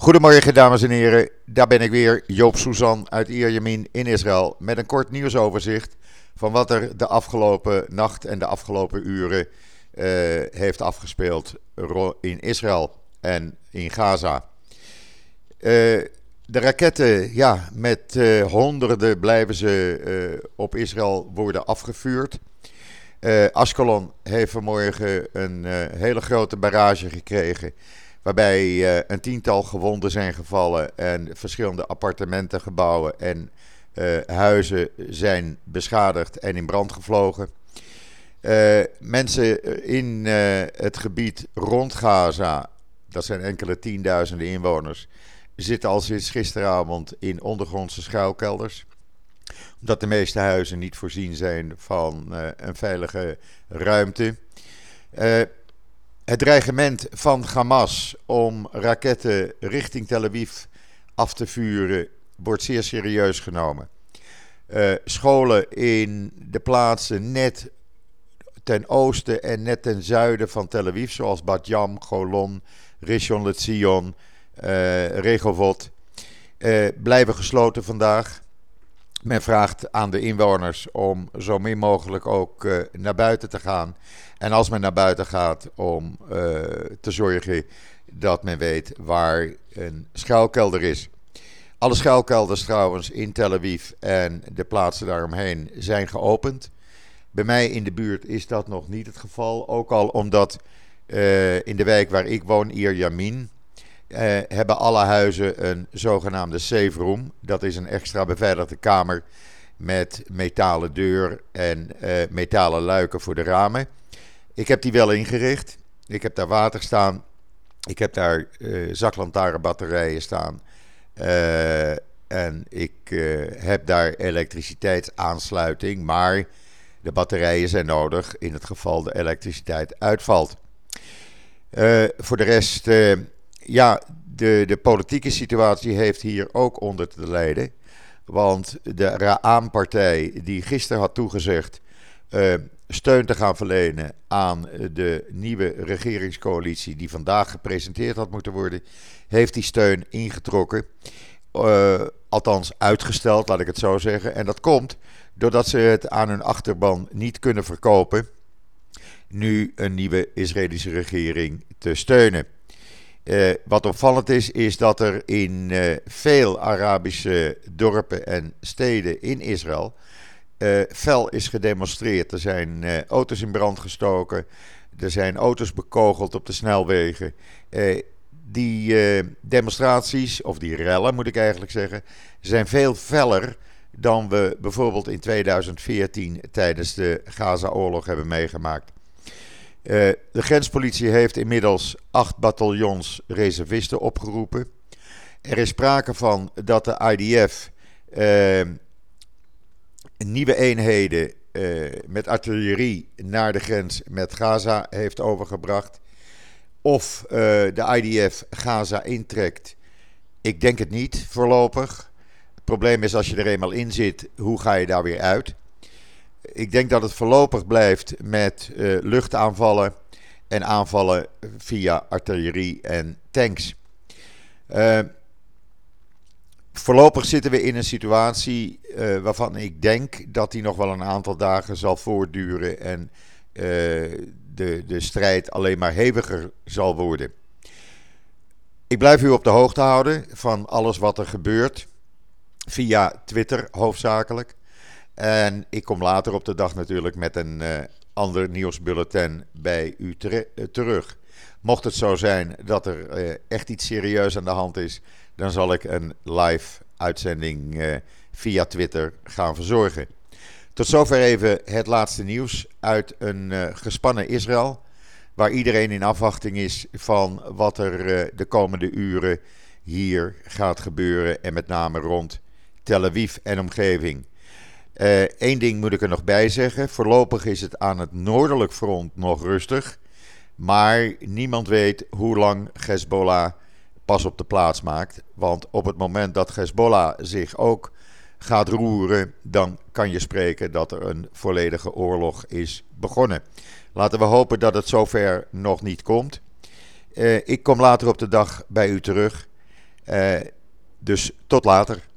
Goedemorgen dames en heren, daar ben ik weer, Joop Suzan uit Ierjemien in Israël met een kort nieuwsoverzicht van wat er de afgelopen nacht en de afgelopen uren uh, heeft afgespeeld in Israël en in Gaza. Uh, de raketten, ja, met uh, honderden blijven ze op Israël worden afgevuurd. Ascalon heeft vanmorgen een hele grote barrage gekregen Waarbij uh, een tiental gewonden zijn gevallen en verschillende appartementengebouwen en uh, huizen zijn beschadigd en in brand gevlogen. Uh, mensen in het gebied rond Gaza, dat zijn enkele tienduizenden inwoners, zitten al sinds gisteravond in ondergrondse schuilkelders. Omdat de meeste huizen niet voorzien zijn van een veilige ruimte. Het dreigement van Hamas om raketten richting Tel Aviv af te vuren wordt zeer serieus genomen. Uh, scholen in de plaatsen net ten oosten en net ten zuiden van Tel Aviv, zoals Bat Yam, Golon, Rishon LeZion, uh, Rehovot, uh, blijven gesloten vandaag. Men vraagt aan de inwoners om zo min mogelijk ook uh, naar buiten te gaan. En als men naar buiten gaat, om uh, te zorgen dat men weet waar een schuilkelder is. Alle schuilkelders trouwens in Tel Aviv en de plaatsen daaromheen zijn geopend. Bij mij in de buurt is dat nog niet het geval. Ook al omdat uh, in de wijk waar ik woon, Ierjamin, eh, hebben alle huizen een zogenaamde safe room. Dat is een extra beveiligde kamer met metalen deur en eh, metalen luiken voor de ramen. Ik heb die wel ingericht. Ik heb daar water staan. Ik heb daar uh, zaklantaarnbatterijen staan. Uh, en ik uh, heb daar elektriciteitsaansluiting. Maar de batterijen zijn nodig in het geval de elektriciteit uitvalt. voor de rest ja, de, de politieke situatie heeft hier ook onder te lijden. Want de Raam-partij, die gisteren had toegezegd uh, steun te gaan verlenen aan de nieuwe regeringscoalitie, die vandaag gepresenteerd had moeten worden, heeft die steun ingetrokken. Uh, althans, uitgesteld, laat ik het zo zeggen. En dat komt doordat ze het aan hun achterban niet kunnen verkopen. Nu een nieuwe Israëlische regering te steunen. Uh, wat opvallend is, is dat er in uh, veel Arabische dorpen en steden in Israël uh, fel is gedemonstreerd. Er zijn auto's in brand gestoken, er zijn auto's bekogeld op de snelwegen. die demonstraties, of die rellen moet ik eigenlijk zeggen, zijn veel feller dan we bijvoorbeeld in 2014 tijdens de Gaza-oorlog hebben meegemaakt. Uh, de grenspolitie heeft inmiddels acht bataljons reservisten opgeroepen. Er is sprake van dat de IDF eh, nieuwe eenheden uh, met artillerie naar de grens met Gaza heeft overgebracht. Of de IDF Gaza intrekt. Ik denk het niet voorlopig. Het probleem is als je er eenmaal in zit, hoe ga je daar weer uit? Ik denk dat het voorlopig blijft met uh, luchtaanvallen en aanvallen via artillerie en tanks. Uh, voorlopig zitten we in een situatie uh, waarvan ik denk dat die nog wel een aantal dagen zal voortduren en de, de strijd alleen maar heviger zal worden. Ik blijf u op de hoogte houden van alles wat er gebeurt, via Twitter hoofdzakelijk. En ik kom later op de dag natuurlijk met een uh, ander nieuwsbulletin bij u uh, terug. Mocht het zo zijn dat er uh, echt iets serieus aan de hand is, dan zal ik een live uitzending via Twitter gaan verzorgen. Tot zover even het laatste nieuws uit een gespannen Israël. Waar iedereen in afwachting is van wat er de komende uren hier gaat gebeuren. En met name rond Tel Aviv en omgeving. Eén eh, ding moet ik er nog bij zeggen. Voorlopig is het aan het noordelijk front nog rustig. Maar niemand weet hoe lang Hezbollah pas op de plaats maakt. Want op het moment dat Hezbollah zich ook gaat roeren, dan kan je spreken dat er een volledige oorlog is begonnen. Laten we hopen dat het zover nog niet komt. Uh, ik kom later op de dag bij u terug. dus tot later.